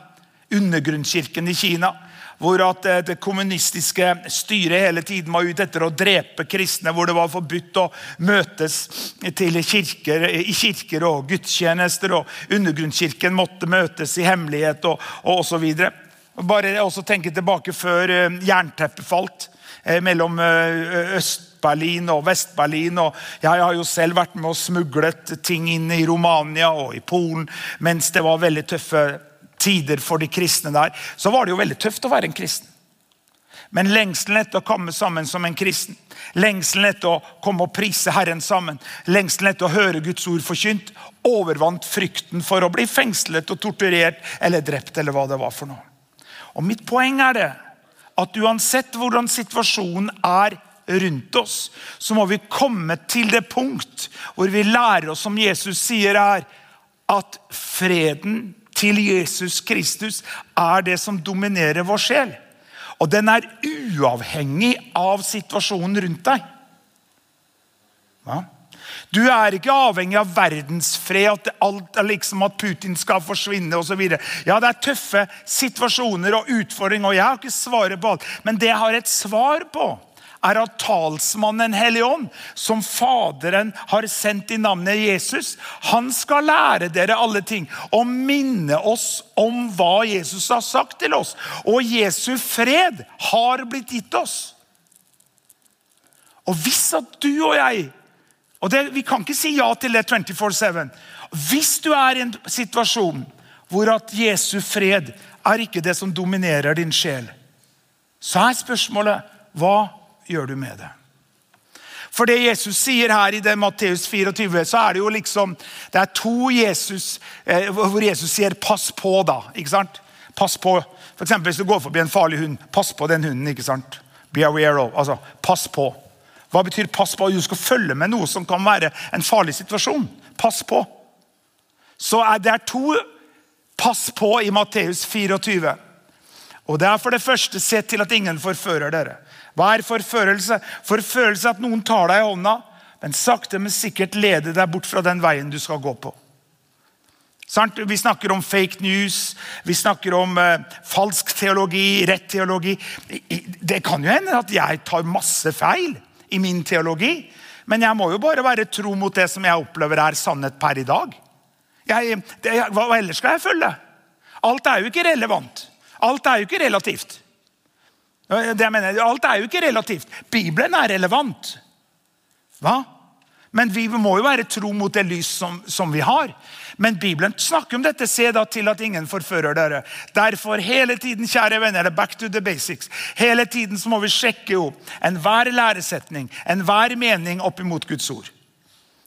Undergrunnskirken i Kina hvor eh, det kommunistiske styret hele tiden var ute etter å drepe kristne. Hvor det var forbudt å møtes kirker, i kirker og gudstjenester. og Undergrunnskirken måtte møtes i hemmelighet og, og osv. Bare også tenke tilbake før eh, jernteppet falt eh, mellom Øst-Berlin og Vest-Berlin. Jeg har jo selv vært med og smuglet ting inn i Romania og i Polen mens det var veldig tøffe tider for de kristne der, så var det jo veldig tøft å være en kristen. Men lengselen etter å komme sammen som en kristen, lengselen etter å komme og prise Herren sammen, lengselen etter å høre Guds ord forkynt, overvant frykten for å bli fengslet og torturert eller drept. eller hva det var for noe. Og Mitt poeng er det at uansett hvordan situasjonen er rundt oss, så må vi komme til det punkt hvor vi lærer oss, som Jesus sier her, at freden til Jesus Kristus er det som dominerer vår sjel. Og den er uavhengig av situasjonen rundt deg. Ja. Du er ikke avhengig av verdensfred, at alt liksom at Putin skal forsvinne osv. Ja, det er tøffe situasjoner og utfordringer, og jeg har ikke svaret på alt. Men det jeg har et svar på, er at talsmannen Hellig Ånd, som Faderen har sendt i navnet Jesus, han skal lære dere alle ting og minne oss om hva Jesus har sagt til oss. Og Jesu fred har blitt gitt oss. Og hvis at du og jeg og det, Vi kan ikke si ja til det 24-7. Hvis du er i en situasjon hvor at Jesu fred er ikke det som dominerer din sjel, så er spørsmålet hva gjør du med det? For det Jesus sier her i det Matteus 24, så er det jo liksom Det er to Jesus eh, hvor Jesus sier 'pass på', da. ikke sant? Pass på. For eksempel, Hvis du går forbi en farlig hund, pass på den hunden. ikke sant? Be aware of. Altså, pass på. Hva betyr pass på? Du skal følge med noe som kan være en farlig situasjon. Pass på. Så er det er to Pass på i Matteus 24. Og det er for det første se til at ingen forfører dere. Hva er forførelse? Forførelse at noen tar deg i hånda, men sakte, men sikkert leder deg bort fra den veien du skal gå på. Vi snakker om fake news, vi snakker om eh, falsk teologi, rett teologi. Det kan jo hende at jeg tar masse feil i min teologi. Men jeg må jo bare være tro mot det som jeg opplever er sannhet per i dag. Jeg, det, hva ellers skal jeg følge? Alt er jo ikke relevant. Alt er jo ikke relativt. Det mener, alt er jo ikke relativt. Bibelen er relevant. Hva? Men vi må jo være tro mot det lys som, som, vi har. Men Bibelen snakker om dette. Se da til at ingen forfører dere. Derfor hele tiden, kjære venner, back to the basics. Hele tiden så må vi sjekke jo enhver læresetning, enhver mening opp imot Guds ord.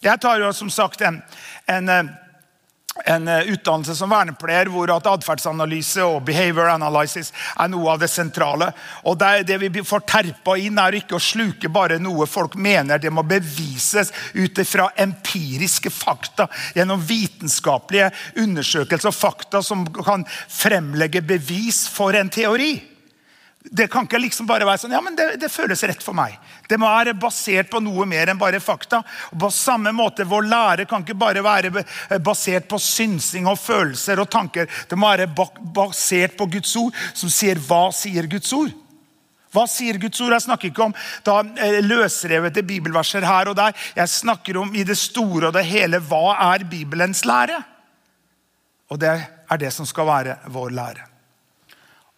Jeg tar jo som sagt en, en eh, en eh, utdannelse som vernepleier hvor at atferdsanalyse og behavior analysis er noe av det sentrale. Og Det, det vi får terpa inn, er ikke å sluke bare noe folk mener. Det må bevises ut fra empiriske fakta, gjennom vitenskapelige undersøkelser og fakta som kan fremlegge bevis for en teori. Det kan ikke liksom bare være sånn ja, men det, det, føles rett for meg. Det må være basert på noe mer enn bare fakta. Og på samme måte, Vår lære kan ikke bare være basert på synsing og følelser og tanker. Det må være basert på Guds ord, som sier hva sier Guds ord. Hva sier Guds ord? Jeg snakker ikke om da, eh, løsrevete bibelverser her og der. Jeg snakker om i det store og det hele hva er Bibelens lære? Og det er det som skal være vår lære.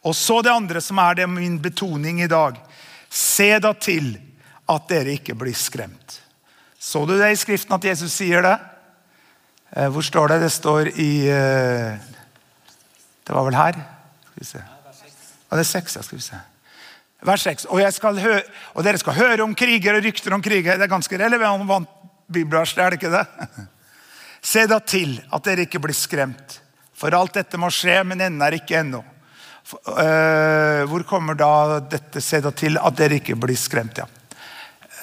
Og så det andre, som er det min betoning i dag. Se da til at dere ikke blir skremt. Så du det i Skriften at Jesus sier det? Eh, hvor står det? Det står i eh, Det var vel her? Skal vi se. Ja, det er seks, ja. Skal vi se. Vers 6. Og, og, dere skal høre om kriger og rykter om kriger. Det er ganske relevant bibelvers, er det ikke det? Se da til at dere ikke blir skremt. For alt dette må skje, men enden er ikke ennå. Uh, hvor kommer da dette se da til at dere ikke blir skremt? ja.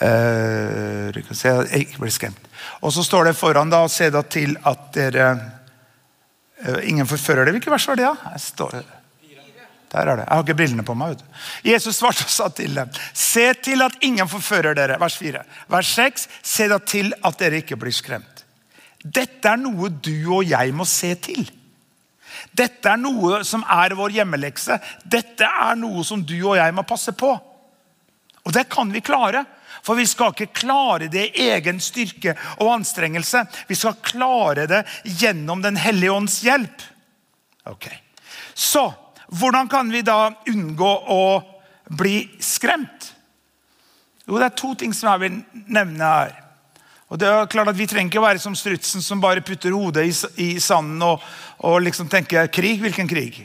Uh, ikke blir skremt. Og så står det foran da, se da til at dere uh, Ingen forfører det. Hvilket vers var det? da? Står, der er det. Jeg har ikke brillene på meg. Jesus svarte og sa til dem, se til at ingen forfører dere. Vers 4. Vers 6. Se da til at dere ikke blir skremt. Dette er noe du og jeg må se til. Dette er noe som er vår hjemmelekse. Dette er noe som du og jeg må passe på. Og det kan vi klare. For vi skal ikke klare det i egen styrke og anstrengelse. Vi skal klare det gjennom Den hellige ånds hjelp. Ok. Så hvordan kan vi da unngå å bli skremt? Jo, Det er to ting som jeg vil nevne her. Og det er klart at Vi trenger ikke være som strutsen som bare putter hodet i, sanden og, og, liksom tenker krig. Hvilken krig?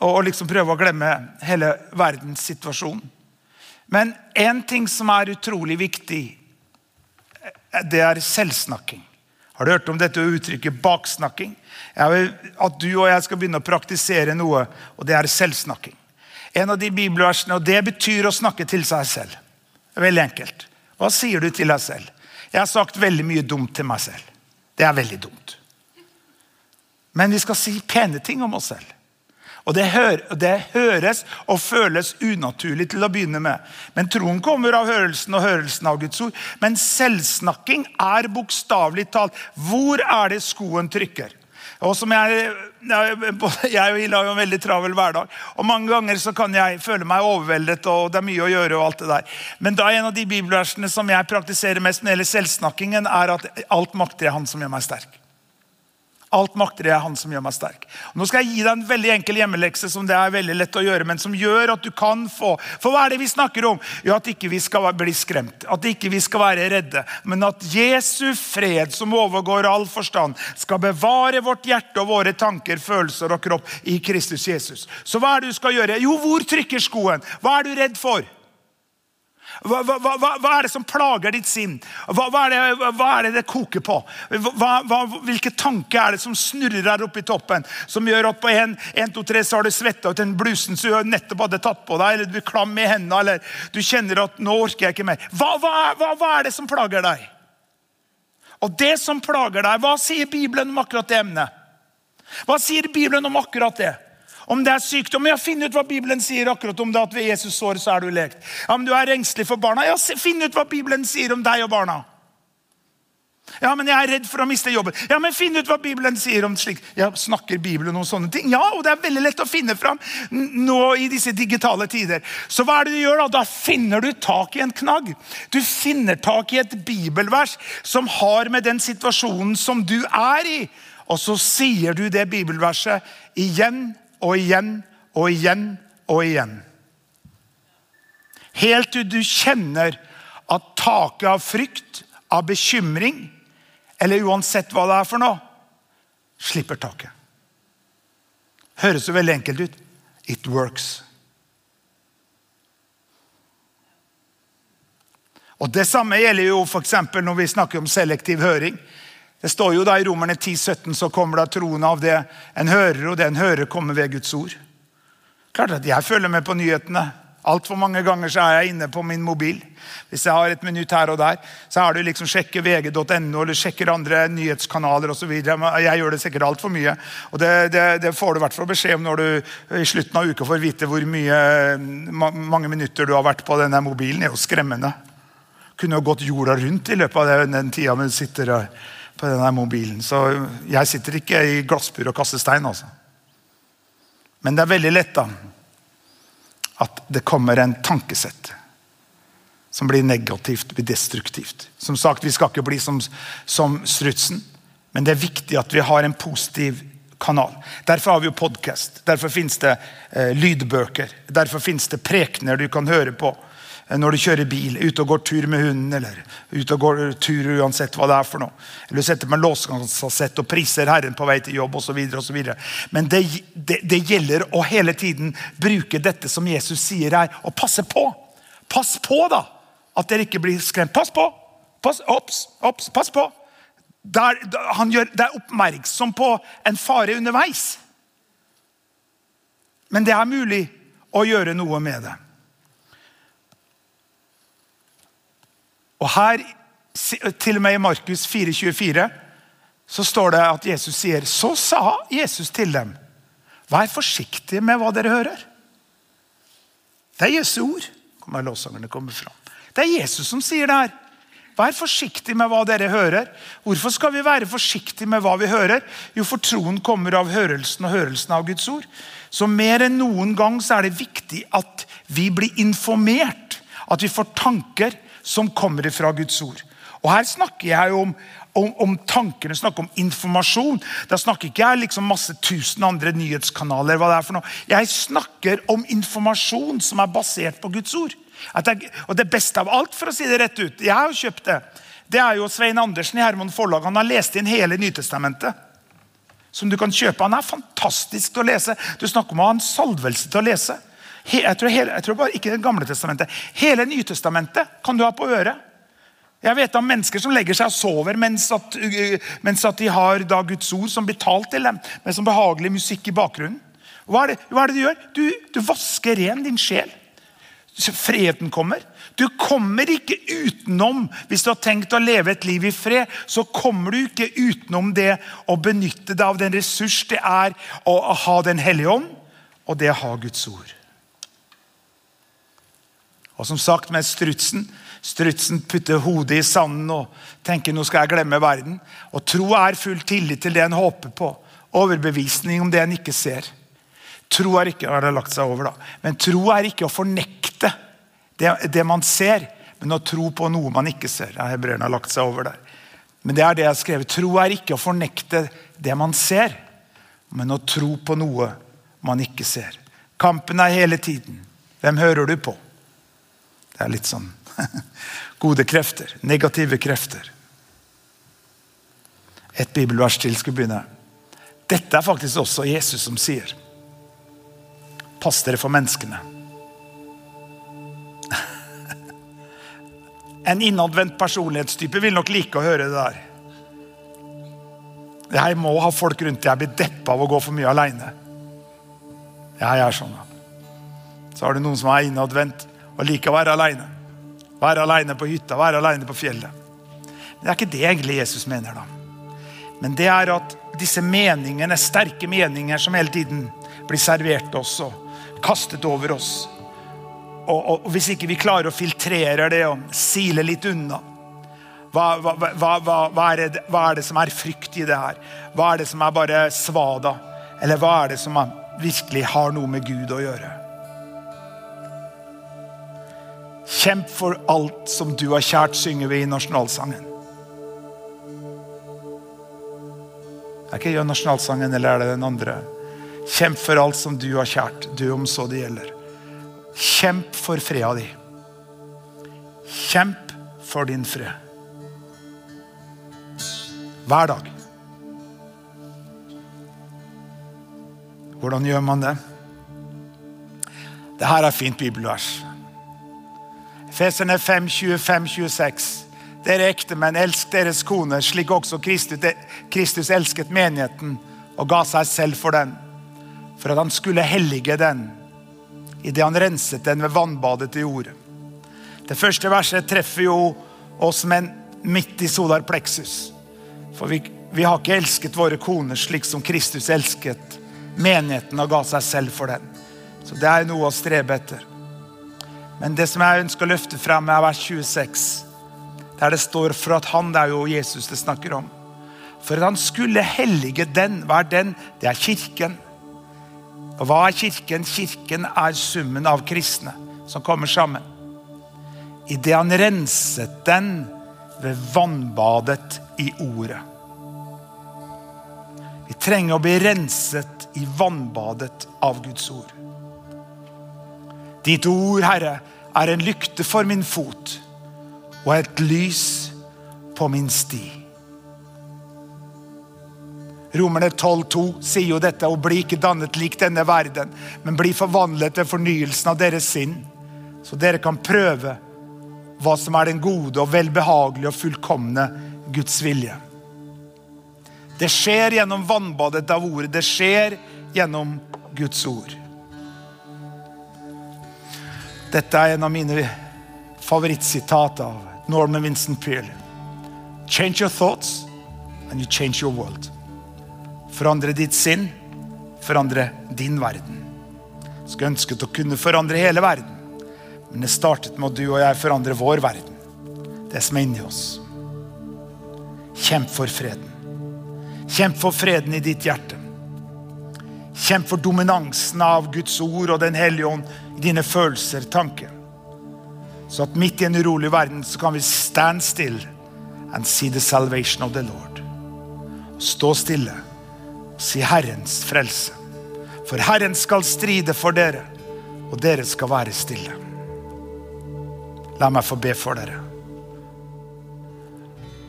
Og, liksom prøve å glemme hele verdens situasjon. Men én ting som er utrolig viktig, det er selvsnakking. Har du hørt om dette uttrykket baksnakking? Jeg vil at du og jeg skal begynne å praktisere noe, og det er selvsnakking. En av de bibelversene, og Det betyr å snakke til seg selv. Veldig enkelt. Hva sier du til deg selv? Jeg har sagt veldig mye dumt til meg selv. Det er veldig dumt. Men vi skal si pene ting om oss selv. Og det, hører, det, høres og føles unaturlig til å begynne med. Men troen kommer av hørelsen og hørelsen av Guds ord. Men selvsnakking er bokstavelig talt hvor er det skoen trykker. Og som jeg, jeg og Hilde har jo en veldig travel hverdag. Og Mange ganger så kan jeg føle meg overveldet, og det er mye å gjøre. og alt det der. Men da en av de bibelversene som jeg praktiserer mest når det gjelder selvsnakkingen, er at alt makter er Han som gjør meg sterk. Alt makter jeg Han som gjør meg sterk. Nå skal jeg gi deg en veldig enkel hjemmelekse som det er veldig lett å gjøre, men som gjør at du kan få For hva er det vi snakker om? Jo, At ikke vi skal bli skremt, at ikke vi skal være redde. Men at Jesu fred, som overgår all forstand, skal bevare vårt hjerte og våre tanker, følelser og kropp i Kristus Jesus. Så hva er det du skal gjøre? Jo, hvor trykker skoen? Hva er du redd for? Hva, hva, hva, hva, er det som plager ditt sinn? Hva, er, det, er, det, det koker på? hvilke tanker er det som snurrer her oppe i toppen? Som gjør at på 1, 2, 3 så har du svetta ut den blusen som du nettopp hadde tatt på deg, eller du er klam i hendene, eller du kjenner at 'nå orker jeg ikke mer'. Hva, er det som plager deg? Og det som plager deg, hva sier Bibelen om akkurat det emnet? Hva sier Bibelen om akkurat det? Om det er sykdom, ja, finn ut hva Bibelen sier akkurat om det. At ved Jesus sår så er du lekt. Ja, men du er engstelig for barna, ja, finn ut hva Bibelen sier om deg og barna. Ja, men jeg er redd for å miste jobben. Ja, men Finn ut hva Bibelen sier om slik. Ja, Snakker Bibelen om sånne ting? Ja, og det er veldig lett å finne fram nå i disse digitale tider. Så hva er det du gjør da? Da finner du tak i en knagg. Du finner tak i et bibelvers som har med den situasjonen som du er i. Og så sier du det bibelverset igjen og igjen og igjen og igjen. Helt til du kjenner at taket av frykt, av bekymring eller uansett hva det er for noe, slipper taket. Høres jo veldig enkelt ut. It works. Og Det samme gjelder jo for når vi snakker om selektiv høring. Det står jo da I Romerne 10, 17 så kommer det troen av det en hører, og det en hører, kommer ved Guds ord. Klart at Jeg følger med på nyhetene. Altfor mange ganger så er jeg inne på min mobil. Hvis jeg har et minutt her og der, så er det liksom sjekke vg.no eller sjekker andre nyhetskanaler osv. Jeg gjør det sikkert altfor mye. Og det, det, det, får du i hvert fall beskjed om når du i slutten av uka får vite hvor mye, mange minutter du har vært på denne mobilen. Det er jo skremmende. Kunne jo gått jorda rundt i løpet av den tida vi sitter på denne mobilen. Så jeg sitter ikke i glassbur og kaster stein, altså. Men det er veldig lett, da at det kommer en tankesett som blir negativt, blir destruktivt. Som sagt, Vi skal ikke bli som, som strutsen, men det er viktig at vi har en positiv kanal. Derfor har vi jo podkast. Derfor fins det eh, lydbøker. Derfor fins det prekener du kan høre på. Eh, når du kjører bil, ute og går tur med hunden, eller ute og går tur uansett hva det er for noe. Eller du setter med låskassett og priser Herren på vei til jobb osv. Men det, det, det, gjelder å hele tiden bruke dette som Jesus sier her, og passe på. Pass på, da! At dere ikke blir skremt. Pass på! Pass, ops, ops, pass på! Der, han gjør, er oppmerksom på en fare underveis. Men det er mulig å gjøre noe med det. Og her, til og med i Markus 4,24, så står det at Jesus sier Så sa Jesus til dem, vær forsiktige med hva dere hører. Det er Jesu ord. Kommer lovsangerne kommer fram. Det er Jesus som sier det her. Vær forsiktig med hva dere hører. Hvorfor skal vi være forsiktige med hva vi hører? Jo, for troen kommer av hørelsen og hørelsen av Guds ord. Så mer enn noen gang så er det viktig at vi blir informert. At vi får tanker som kommer fra Guds ord. Og Her snakker jeg om, om, om tankene, snakker om informasjon. Da snakker ikke jeg liksom masse tusen andre nyhetskanaler. hva det er for noe. Jeg snakker om informasjon som er basert på Guds ord. Jeg, og det beste av alt, for å si det rett ut, jeg har jo kjøpt det, det er jo Svein Andersen i Herman Forlag. Han har lest inn hele Nytestamentet. Som du kan kjøpe. Han er fantastisk til å lese. Du snakker om å ha en salvelse til å lese. Jeg tror, hele, jeg tror, bare ikke Det gamle testamentet. Hele Nytestamentet kan du ha på øret. Jeg vet om mennesker som legger seg og sover mens, at, mens at de har da Guds ord som blir talt til dem, med sånn behagelig musikk i bakgrunnen. Hva er det, hva er det du gjør? Du, du vasker ren din sjel. Freden kommer. Du kommer ikke utenom Hvis du har tenkt å leve et liv i fred, så kommer du ikke utenom det å benytte deg av den ressurs det er å ha Den hellige ånd, og det å ha Guds ord. Og som sagt med strutsen Strutsen putter hodet i sanden og tenker nå skal jeg glemme verden. Og tro er full tillit til det en håper på. Overbevisning om det en ikke ser. Tro er ikke har det lagt seg over da. Men tro er ikke å fornekte det, det man ser, men å tro på noe man ikke ser. Ja, Hebreerne har lagt seg over der. Men det er det jeg har skrevet. Tro er ikke å fornekte det man ser, men å tro på noe man ikke ser. Kampen er hele tiden. Hvem hører du på? Det er litt sånn gode krefter, negative krefter. Et bibelvers til skulle begynne. Dette er faktisk også Jesus som sier. Pass dere for menneskene. En innadvendt personlighetstype vil nok like å høre det der. Jeg må ha folk rundt jeg blir deppa av å gå for mye aleine. Jeg er sånn. Så har du noen som er innadvendt og like å være aleine. Være aleine på hytta, være aleine på fjellet. Men Det er ikke det egentlig Jesus mener. da. Men det er at disse meningene, sterke meninger som hele tiden blir servert oss og kastet over oss. Og, og, og hvis ikke vi klarer å filtrere det og sile litt unna hva, hva, hva, er det, hva, er det, som er frykt i det her? Hva er det som er bare svada? Eller hva er det som virkelig har noe med Gud å gjøre? Kjemp for alt som du har kjært, synger vi i nasjonalsangen. Er ikke nasjonalsangen, eller er det den andre? Kjemp for alt som du har kjært, du om så det gjelder. Kjemp for freda di. Kjemp for din fred. Hver dag. Hvordan gjør man det? Det her er fint bibelvers. Feserne 5, 25, 26. Dere ektemenn, elsk deres kone, slik også Kristus, Kristus elsket menigheten og ga seg selv for den, for at han skulle hellige den idet han renset den ved vannbadet i jordet. Det første verset treffer jo oss menn midt i solar plexus. For vi, vi har ikke elsket våre koner slik som Kristus elsket menigheten og ga seg selv for den. Så det er noe å strebe etter. Men det som jeg ønsker å løfte fram, er vers 26. Der det står for at han, det er jo Jesus det snakker om. For at han skulle hellige den. Hva er den? Det er kirken. Og hva er kirken? Kirken er summen av kristne som kommer sammen. Idet han renset den ved vannbadet i ordet. Vi trenger å bli renset i vannbadet av Guds ord. Ditt ord, Herre, er en lykte for min fot og et lys på min sti. Romerne 12,2 sier jo dette, og bli ikke dannet lik denne verden, men bli forvandlet ved fornyelsen av deres sinn, så dere kan prøve hva som er den gode og velbehagelige og fullkomne Guds vilje. Det skjer gjennom vannbadet av ordet. Det skjer gjennom Guds ord. Dette er en av mine favorittsitat av Norman Vincent Peale. Change your thoughts and you change your world. Forandre ditt sinn, forandre din verden. Skulle ønsket å kunne forandre hele verden, men det startet med at du og jeg forandrer vår verden. Det som er inni oss. Kjemp for freden. Kjemp for freden i ditt hjerte. Kjemp for dominansen av Guds ord og Den hellige ånd dine følelser, tanker. Så at midt i en urolig verden så kan vi stand still and see the salvation of the Lord. Stå stille og si Herrens frelse. For Herren skal stride for dere, og dere skal være stille. La meg få be for dere.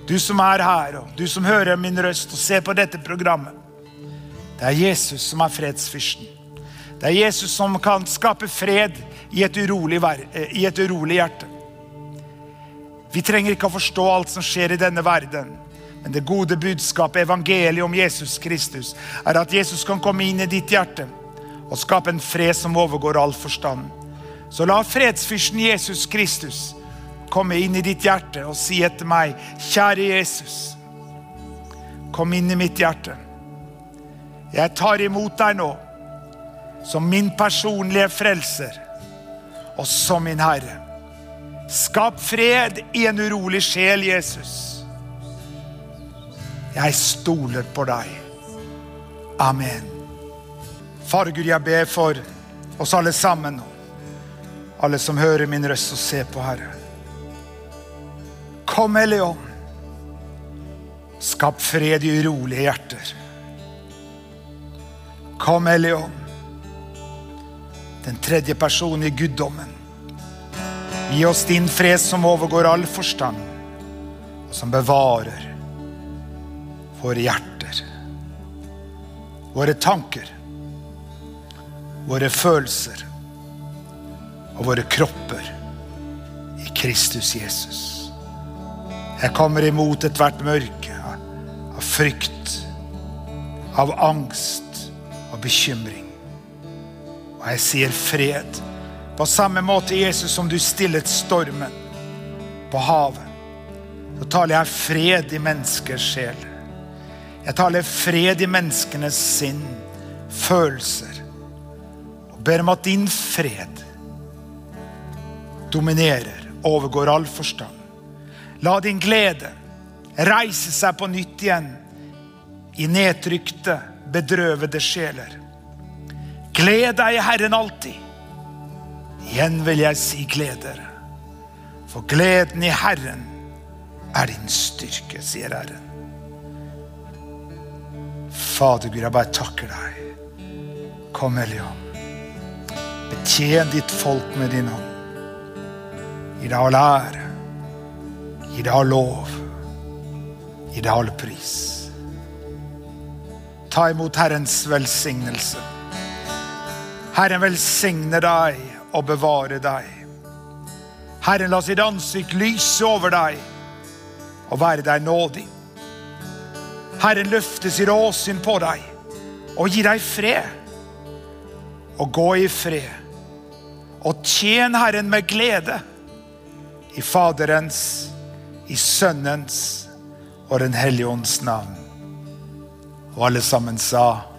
Du som er her, og du som hører min røst og ser på dette programmet. Det er Jesus som er fredsfyrsten. Det er Jesus som kan skape fred i et urolig, eh, i et urolig hjerte. Vi trenger ikke å forstå alt som skjer i denne verden. Men det gode budskapet, evangeliet om Jesus Kristus, er at Jesus kan komme inn i ditt hjerte og skape en fred som overgår all forstand. Så la fredsfyrsten Jesus Kristus komme inn i ditt hjerte og si etter meg, kjære Jesus, kom inn i mitt hjerte. Jeg tar imot deg nå som min personlige frelser og som min Herre. Skap fred i en urolig sjel, Jesus. Jeg stoler på deg. Amen. Far Gud, jeg ber for oss alle sammen. Alle som hører min røst og ser på, Herre. Kom, Hellige Ånd. Skap fred i urolige hjerter. Kom, Hellige Ånd. Den tredje personen i guddommen. Gi oss din fred som overgår all forstand, og som bevarer våre hjerter, våre tanker, våre følelser og våre kropper i Kristus Jesus. Jeg kommer imot ethvert mørke av frykt, av angst og bekymring. Og jeg sier fred. På samme måte, Jesus, som du stillet stormen på havet, så taler jeg fred i menneskers sjel. Jeg taler fred i menneskenes sinn, følelser. Og ber om at din fred dominerer, overgår all forstand. La din glede reise seg på nytt igjen i nedtrykte, bedrøvede sjeler. Gled deg i Herren alltid. Igjen vil jeg si gled dere. For gleden i Herren er din styrke, sier Herren. Fader Gud, jeg bare takker deg. Kom, Helligånd. Betjen ditt folk med din hånd. Gi deg all ære. Gi deg all lov. Gi deg all pris. Ta imot Herrens velsignelse. Herren velsigne deg og bevare deg. Herren la sitt ansikt lyse over deg og være deg nådig. Herren løfte sitt åsyn på deg og gi deg fred. Og gå i fred. Og tjen Herren med glede. I Faderens, i Sønnens og Den hellige ånds navn. Og alle sammen sa.